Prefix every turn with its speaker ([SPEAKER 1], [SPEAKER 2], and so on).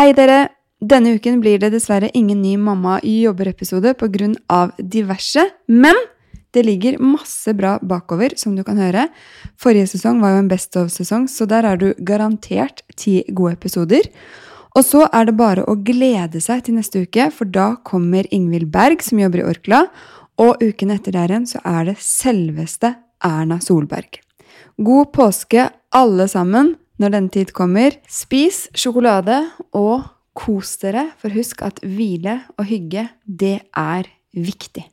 [SPEAKER 1] Hei, dere! Denne uken blir det dessverre ingen ny Mamma jobber-episode pga. diverse, men det ligger masse bra bakover som du kan høre. Forrige sesong var jo en Best of-sesong, så der er du garantert ti gode episoder. Og så er det bare å glede seg til neste uke, for da kommer Ingvild Berg, som jobber i Orkla, og uken etter der igjen så er det selveste Erna Solberg. God påske, alle sammen, når denne tid kommer. Spis sjokolade og kos dere, for husk at hvile og hygge, det er viktig.